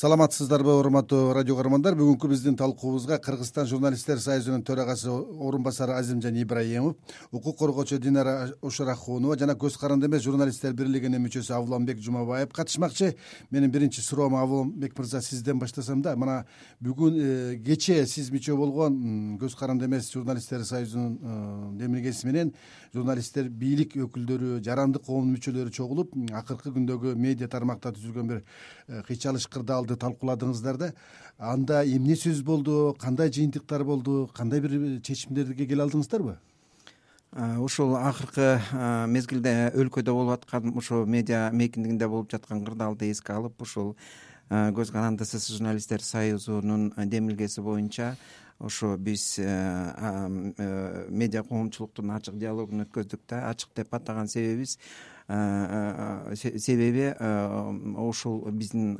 саламатсыздарбы урматтуу радио каармандар? Бүгүнкү биздин талкуубузга кыргызстан журналисттер союзунун төрагасы орун басары азимжан ибраимов укук коргоочу динара ушарахунова жана көз каранды эмес журналисттер бирлигинин мүчөсү авланбек жумабаев катышмакчы. Менин биринчи суроом авланбек мырза сизден баштасам да мына бүгүн э, кечээ сиз мүчө болгон көз каранды эмес журналисттер союзунун э, демилгеси менен журналисттер бийлик өкүлдөрү жарандык коомдун мүчөлөрү чогулуп акыркы күндөгү медиа тармакта түзүлгөн бир э, кыйчалыш талкууладыңыздар да. Анда эмне сөз болду кандай жыйынтыктар болду кандай бир чечимдерге келе алдыңыздарбы? Ушул акыркы мезгилде өлкөдө болуп аткан ушу медиа мейкиндигинде болуп жаткан кырдаалды эске алып ушул көз карандысыз журналисттер союзунун демилгеси боюнча ошо биз медиа коомчулуктун ачык диалогун өткөздүк да ачык деп атаган себебибиз себеби ушул биздин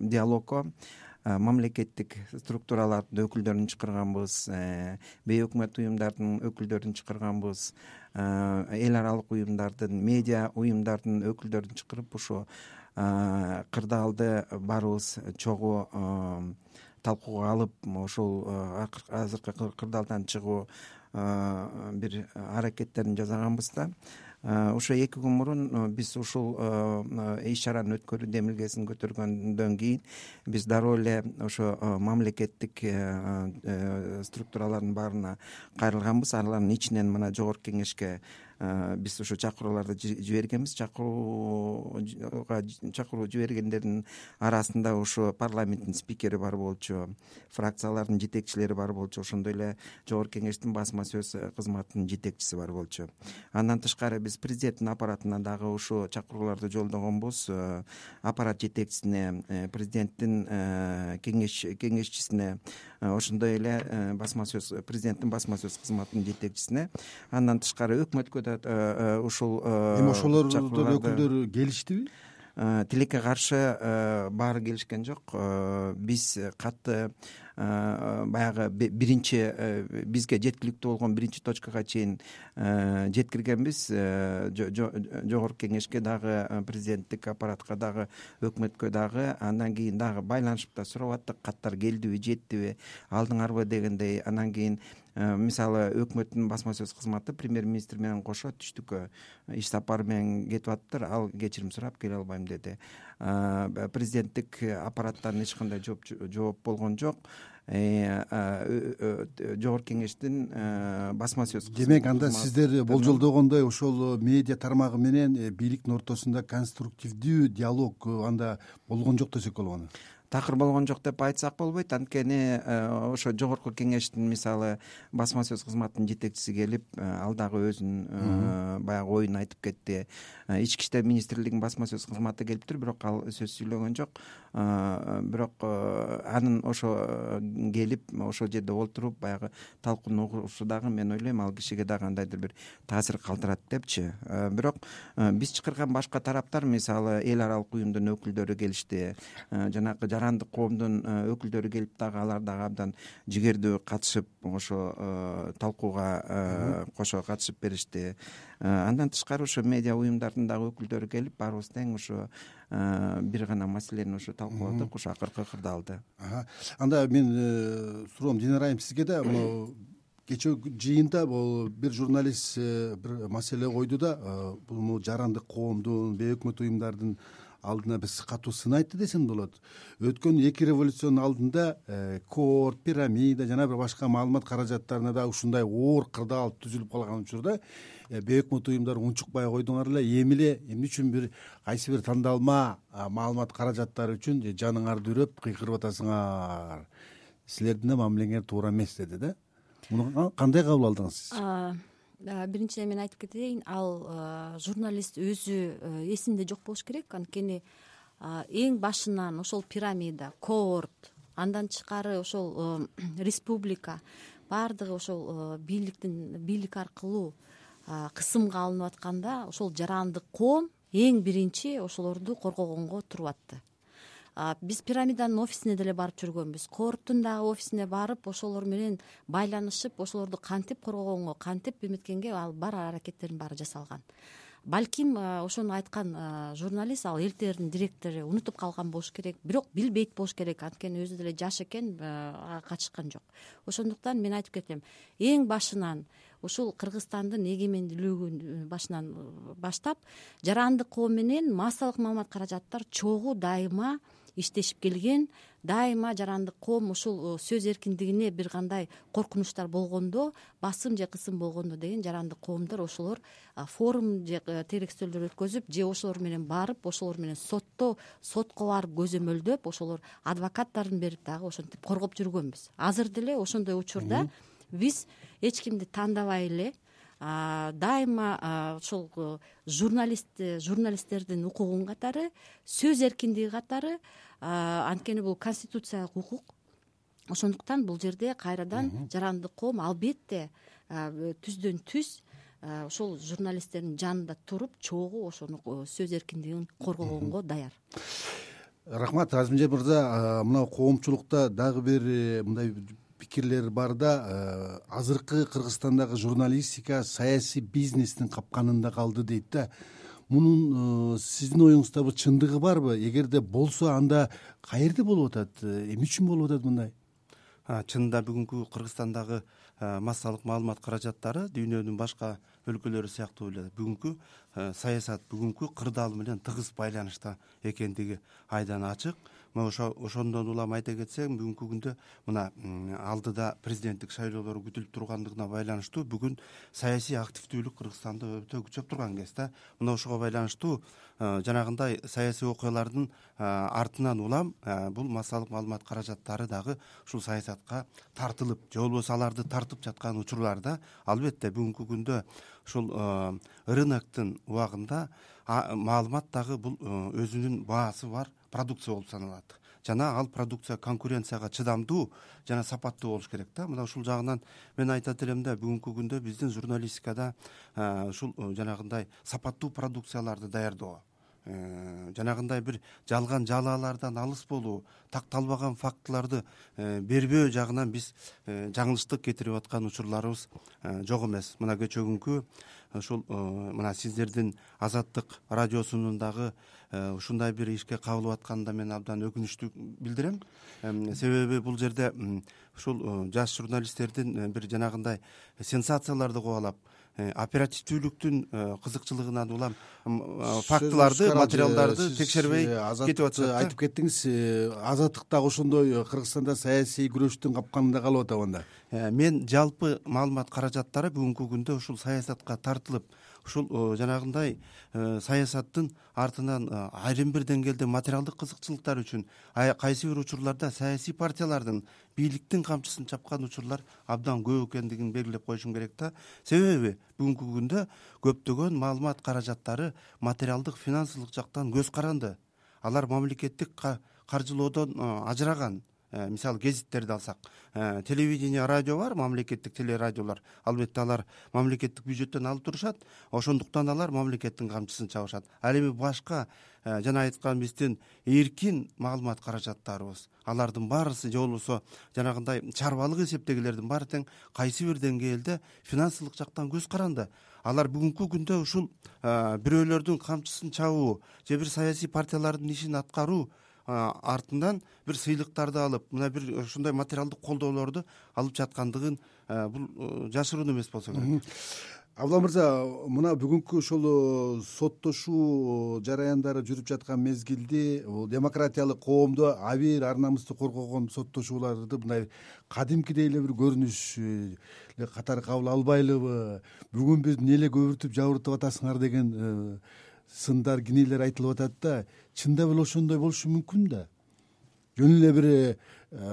диалогко мамлекеттик структуралардын өкүлдөрүн чакырганбыз бейөкмөт уюмдардын өкүлдөрүн чакырганбыз эл аралык уюмдардын медиа уюмдардын өкүлдөрүн чакырып ушул кырдаалды баарыбыз чогуу талкууга алып ошол э, азыркы кырдаалдан чыгуу э, бир аракеттерин жасаганбыз да. э, ошо эки күн мурун биз ушул иш чараны өткөрүү демилгесин көтөргөндөн кийин биз дароо эле ошо мамлекеттик структуралардын баарына кайрылганбыз. Алардын ичинен мына жогорку кеңешке Э, биз ошо чакырууларды жибергенбиз. Чакырууга чакыруу жибергендердин арасында ошо парламенттин спикери бар болчу фракциялардын жетекчилери бар болчу ошондой эле жогорку кеңештин басма сөз кызматынын жетекчиси бар болчу. Андан тышкары биз президенттин аппаратына дагы ушул чакырууларды жолдогонбуз э, аппарат жетекчисине э, президенттин кеңешчисине ошондой эле басма сөз президенттин басма сөз кызматынын жетекчисине андан тышкары өкмөткө да Э, э, ушул э, эми ошолордун өкүлдөрү келиштиби? Тилекке каршы баары келишкен жок. Биз катты баягы биринчи бизге жеткиликтүү болгон биринчи точкага чейин жеткиргенбиз. Жогорку кеңешке дагы президенттик аппаратка дагы өкмөткө дагы андан кийин дагы байланышып да сурап аттык. Каттар келдиби жеттиби алдыңарбы дегендей андан кийин мисалы өкмөттүн басма сөз кызматы премьер министр менен кошо түштүккө иш сапары менен кетип атыптыр ал кечирим сурап келе албайм деди. Э, президенттик аппараттан эч кандай жооп болгон жок. Э, жогорку кеңештин басма сөз демек анда сиздер болжолдогондой ошол медиа тармагы менен бийликтин ортосунда конструктивдүү диалог анда болгон жок десек болот аны такыр болгон жок деп айтсак болбойт. Анткени э, ошо жогорку кеңештин мисалы басма сөз кызматынын жетекчиси келип э, ал дагы өзүнүн э, баягы оюн айтып кетти. Ички иштер министрлигинин басма сөз кызматы келиптир бирок ал сөз сүйлөгөн жок. Бирок анын ошо келип ошол жерде олтуруп баягы талкууну угушу дагы мен ойлойм ал кишиге дагы кандайдыр бир таасир калтырат депчи. Бирок биз чакырган башка тараптар мисалы эл аралык уюмдун өкүлдөрү келишти. Жанагы жарандык коомдун э, өкүлдөрү келип дагы алар дагы абдан жигердүү катышып ошо э, талкууга э, кошо катышып беришти. Андан тышкары ошо медиа уюмдардын дагы өкүлдөрү келип баарыбыз тең ушу бир гана маселени ушу талкууладык ушу акыркы кырдаалды. Анда мен суроом динара айым сизге да могу кечээги жыйында бул бир журналист бир маселе койду да бул жарандык коомдун бейөкмөт уюмдардын алдына бир катуу сын айтты десем болот. Өткөн эки революциянын алдында э, кор пирамида жана бир башка маалымат каражаттарына да ушундай оор кырдаал түзүлүп калган учурда э, бейөкмөт уюмдар унчукпай койдуңар эле эми эле эмне үчүн бир кайсы бир тандалма маалымат каражаттары үчүн жаныңарды үрөп кыйкырып атасыңар. Силердин да мамилеңер туура эмес деди да. Муну кандай кабыл алдыңыз сиз биринчиден мен айтып кетейин ал журналист өзү э, эсинде жок болуш керек. Анткени эң башынан ошол пирамида коорт андан тышкары ошол э, республика баардыгы ошол э, бийликтин бийлик аркылуу кысымга алынып атканда ошол жарандык коом эң биринчи ошолорду коргогонго туруп атты биз пирамиданын офисине деле барып жүргөнбүз. Коорттун дагы офисине барып ошолор менен байланышып ошолорду кантип коргогонго кантип эметкенге ал бар аракеттердин баары жасалган. Балким ошону айткан журналист ал лтрдин директору унутуп калган болуш керек бирок билбейт болуш керек. Анткени өзү деле жаш экен ага катышкан жок. Ошондуктан мен айтып кетем эң башынан ушул кыргызстандын эгемендүүлүгүн башынан баштап жарандык коом менен массалык маалымат каражаттар чогуу дайыма иштешип келген дайыма жарандык коом ушул э, сөз эркиндигине бир кандай коркунучтар болгондо басым же кысым болгондо деген жарандык коомдор ошолор форум же э, телекстөлдөр өткөзүп же ошолор менен барып ошолор менен сотто сотко барып көзөмөлдөп ошолор адвокаттарын берип дагы ошентип коргоп жүргөнбүз. Азыр деле ошондой учурда биз эч кимди тандабай эле дайыма ошол э, журналист журналисттердин укугун катары сөз эркиндиги катары анткени бул конституциялык укук. Ошондуктан бул жерде кайрадан жарандык коом албетте түздөн түз ошол журналисттердин жанында туруп чогуу ошону сөз эркиндигин коргогонго даяр. Рахмат азимжан мырза мына коомчулукта дагы бир э, мындай пикирлер бар да азыркы кыргызстандагы журналистика саясий бизнестин капканында калды дейт да. Мунун э, сиздин оюңуздабы чындыгы барбы? Эгерде болсо анда каерде болуп атат э, эмне үчүн болуп атат мындай? Чынында бүгүнкү кыргызстандагы э, массалык маалымат каражаттары дүйнөнүн башка өлкөлөрү сыяктуу эле бүгүнкү саясат бүгүнкү кырдаал менен тыгыз байланышта экендиги айдан ачык мына ошо ошондон улам айта кетсем бүгүнкү күндө мына алдыда президенттик шайлоолор күтүлүп тургандыгына байланыштуу бүгүн саясий активдүүлүк кыргызстанда өтө күчөп турган кез да. Мына ошого байланыштуу жанагындай саясий окуялардын артынан улам бул массалык маалымат каражаттары дагы ушул саясатка тартылып же болбосо аларды тартып жаткан учурлар да албетте бүгүнкү күндө ушул рыноктун убагында маалымат дагы бул өзүнүн баасы бар продукция болуп саналат. Жана ал продукция конкуренцияга чыдамдуу жана сапаттуу болуш керек да. Мына ушул жагынан мен айтат элем да бүгүнкү күндө биздин журналистикада ушул жанагындай сапаттуу продукцияларды даярдоо. э, жанагындай бир жалган жалаалардан алыс болуу такталбаган фактыларды э, бербөө жагынан биз э, жаңылыштык кетирип аткан учурларыбыз жок эмес. Мына кечээ күнкү ушул мына сиздердин азаттык радиосунун дагы Э, ушундай бир ишке кабылып атканына мен абдан өкүнүчтүү билдирем. Себеби бул жерде ушул э, жаш журналисттердин э, бир жанагындай сенсацияларды кубалап оперативдүүлүктүн кызыкчылыгынан улам фактыларды материалдарды текшербей кетип атышат айтып кеттиңиз азаттык дагы ошондой кыргызстанда саясий күрөштүн капканында калып атабы анда мен жалпы маалымат каражаттары бүгүнкү күндө ушул саясатка тартылып ушул э, жанагындай э, саясаттын артынан э, айрым бир деңгээлде материалдык кызыкчылыктар үчүн кайсы бир учурларда саясий партиялардын бийликтин камчысын чапкан учурлар абдан көп экендигин белгилеп коюшум керек да. Себеби бүгүнкү күндө көптөгөн маалымат каражаттары материалдык финансылык жактан көз каранды. Алар мамлекеттик каржылоодон ажыраган мисалы гезиттерди алсак. Э, телевидение радио бар мамлекеттик телерадиолор албетте алар мамлекеттик бюджеттен алып турушат ошондуктан алар мамлекеттин камчысын чабышат. Ал эми башка э, жана айткан биздин эркин маалымат каражаттарыбыз алардын баарысы же болбосо жанагындай чарбалык эсептегилердин баары тең кайсы бир деңгээлде финансылык жактан көз каранды. Алар бүгүнкү күндө ушул бирөөлөрдүн камчысын чабуу же бир саясий партиялардын ишин аткаруу артынан бир сыйлыктарды алып мына бир ушундай материалдык колдоолорду алып жаткандыгын бул жашыруун эмес болсо керек. Абдула мырза мына бүгүнкү ошол соттошуу жараяндары жүрүп жаткан мезгилди бул демократиялык коомдо а бир ар намысты коргогон соттошууларды мындай кадимкидей эле бир көрүнүш катары кабыл албайлыбы бүгүн бизди эмне эле көбүртүп жабыртып атасыңар деген э, сындар кинелер айтылып атат да чындап эле ошондой болушу мүмкүн да. Жөн эле бир э,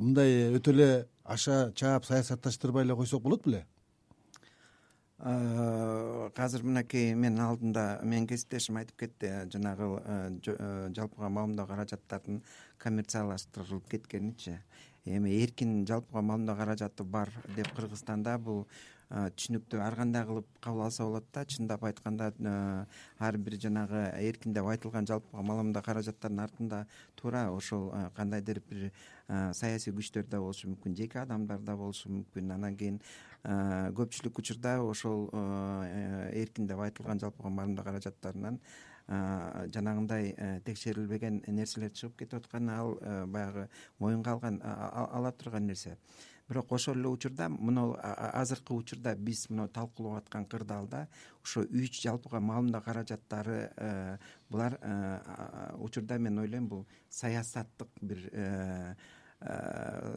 мындай өтө эле аша чаап саясатташтырбай эле койсок болот беле? Азыр мынакей менин алдымда менин кесиптешим айтып кетти жанагы э, э, жалпыга маалымдоо каражаттардын коммерциялаштырылып кеткеничи эми эркин жалпыга маалымдоо каражаты бар деп кыргызстанда бул түшүнүктүү ар кандай кылып кабыл алса болот да чындап айтканда ар бир жанагы эркиндеп айтылган жалпы маалымат каражаттардын артында туура ошол кандайдыр бир саясий күчтөр да болушу мүмкүн жеке адамдар да болушу мүмкүн. Анан кийин көпчүлүк учурда ошол эркин деп айтылган жалпыга маалымат каражаттарынан жанагындай текшерилбеген нерселер чыгып кетип атканы ал баягы моюнга алган ала турган нерсе бирок ошол эле учурда мына азыркы учурда биз мына талкуулап аткан кырдаалда ошо үч жалпыга маалымат каражаттары э, булар э, учурда мен ойлойм бул саясаттык бир э,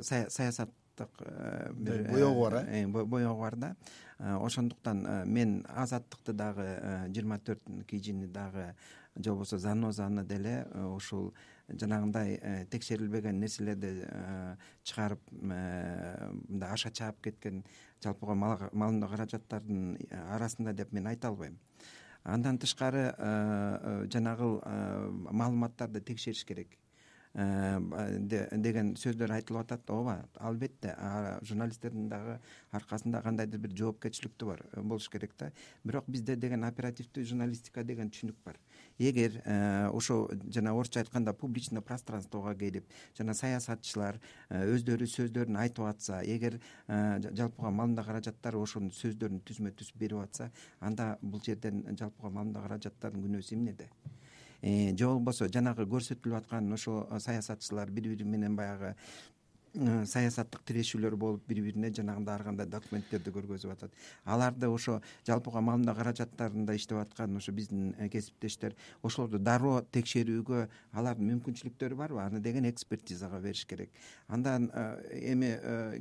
саясаттык бир боегу бар э? боегу бар да. Ошондуктан мен азаттыкты дагы жыйырма төрт кижини дагы же болбосо занозаны деле ушул жанагындай э, текшерилбеген нерселерди э, чыгарып э, мындай аша чаап кеткен жалпыга маалымат каражаттардын арасында деп мен айта албайм. Андан тышкары жанагыл маалыматтарды текшериш керек деген сөздөр айтылып атат ооба. Албетте журналисттердин дагы аркасында кандайдыр бир жоопкерчиликтүү бар болуш керек да. Бирок бизде деген оперативдүү журналистика деген түшүнүк бар. Эгер э, ошо жана орусча айтканда публичный пространствого келип жана саясатчылар э, өздөрү сөздөрүн айтып атса эгер э, жалпыга маалымат каражаттары ошонун сөздөрүн түзмө түз берип атса анда бул жерден жалпыга маалымат каражаттардын күнөөсү эмнеде же болбосо жанагы көрсөтүлүп аткан ошо саясатчылар бири бири менен баягы Э, саясаттык тирешүүлөр болуп бири бирине жанагындай ар кандай документтерди көргөзүп атат. Аларды ошо жалпыга маалымат каражаттарында иштеп аткан ошо биздин э, кесиптештер ошолорду дароо текшерүүгө алардын мүмкүнчүлүктөрү барбы? Аны деген экспертизага бериш керек. Андан э, эми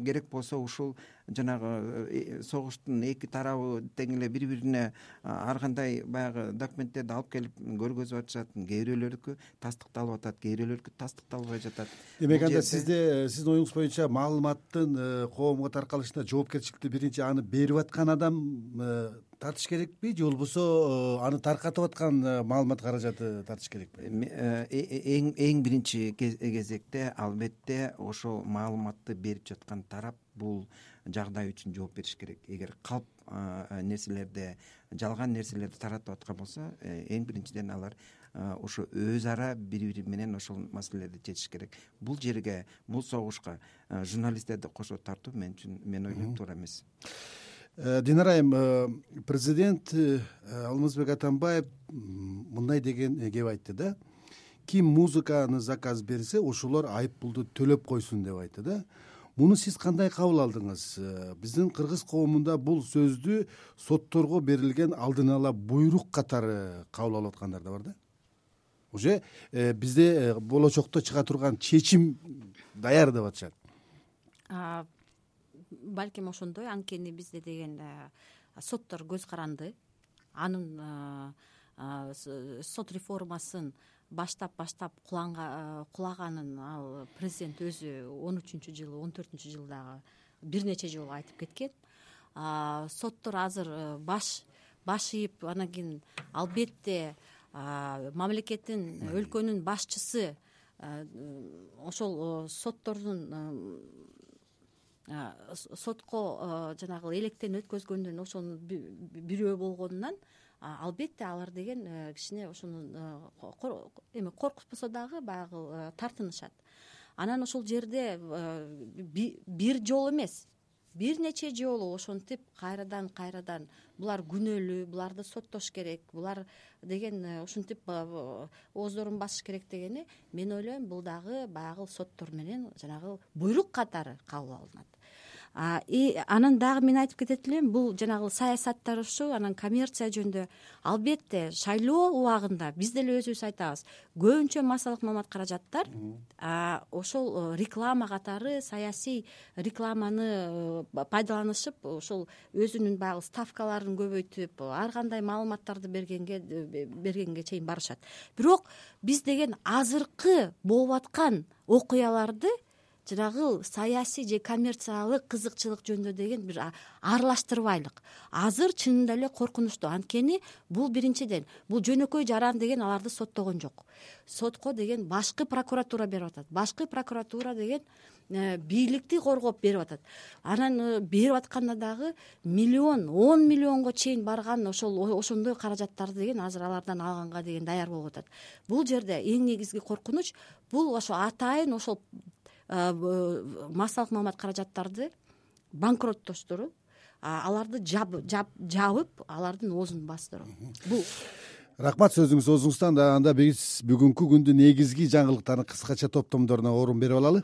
керек болсо ушул жанагы согуштун эки тарабы тең эле бири бирине ар кандай баягы документтерди алып келип көргөзүп атышат кээ бирөөлөрдүкү тастыкталып атат кээ бирөөлөрдүкү тастыкталбай жатат. Демек анда сизде сиздин оюңуз боюнча маалыматтын э, коомго таркалышында жоопкерчиликти биринчи аны берип аткан адам э, тартыш керекпи? Же болбосо э, аны таркатып аткан маалымат каражаты тартыш керекпи? Эң эң биринчи кезекте албетте ошол маалыматты берип жаткан тарап бул жагдай үчүн жооп бериш керек. Эгер калп нерселерди жалган нерселерди таратып аткан болсо эң биринчиден алар ошо өз ара бири бири менен ошол маселелерди чечиш керек. Бул жерге бул согушка журналисттерди кошо тартуу мен үчүн мен ойлойм туура эмес. э, динара айым э, президент э, алмазбек атамбаев мындай деген кеп айтты да. Ким музыканы заказ берсе ошолор айып пулду төлөп койсун деп айтты да. Муну сиз кандай кабыл алдыңыз? Биздин кыргыз коомунда бул сөздү сотторго берилген алдын ала буйрук катары кабыл алып аткандар да бар да. Уже э, бизде э, болочокто чыга турган чечим даяр деп атышат балким ошондой анткени бизде деген э, соттор көз каранды. Анын сот реформасын баштап баштап кулаганын ал президент өзү он үчүнчү жылы он төртүнчү жылы дагы бир нече жолу айтып кеткен. Соттор азыр баш баш ийип анан кийин албетте мамлекеттин өлкөнүн башчысы ошол соттордун сотко жанагы электен өткөзгөндөн ошонун бирөө болгонунан албетте алар деген э, кичине ошону эме коркутпосо дагы баягы тартынышат. Анан ошол жерде бир жолу эмес. Бир нече жолу ошентип кайрадан кайрадан булар күнөөлүү буларды соттош керек булар деген э, ушинтип ооздорун басыш керек дегени мен ойлойм бул дагы баягы соттор менен жанагы буйрук катары кабыл алынат и анан дагы мен айтып кетет элем бул жанагы саясатташуу анан коммерция жөнүндө. Албетте шайлоо убагында биз деле өзүбүз айтабыз көбүнчө массалык маалымат каражаттар ошол э, реклама катары саясий рекламаны э, пайдаланышып ошол өзүнүн баягы ставкаларын көбөйтүп ар кандай маалыматтарды бергенге э, бергенге чейин барышат. Бирок биз деген азыркы болуп аткан окуяларды жанагы саясий же коммерциялык кызыкчылык жөнүндө деген бир аралаштырбайлык. Азыр чынында эле коркунучтуу. Анткени бул биринчиден бул жөнөкөй жаран деген аларды соттогон жок. Сотко деген башкы прокуратура берип атат. Башкы прокуратура деген э, бийликти коргоп берип атат. Анан э, берип атканда дагы миллион он миллионго чейин барган ошол ошондой каражаттарды деген азыр алардан алганга деген даяр болуп атат. Бул жерде эң негизги коркунуч бул ошо атайын ошол массалык маалымат каражаттарды банкроттоштуруп аларды жабып алардын оозун бастыруу бул. Рахмат сөзүңүз оозуңуздан анда биз бүгүнкү күндүн негизги жаңылыктарын кыскача топтомдоруна орун берип алалы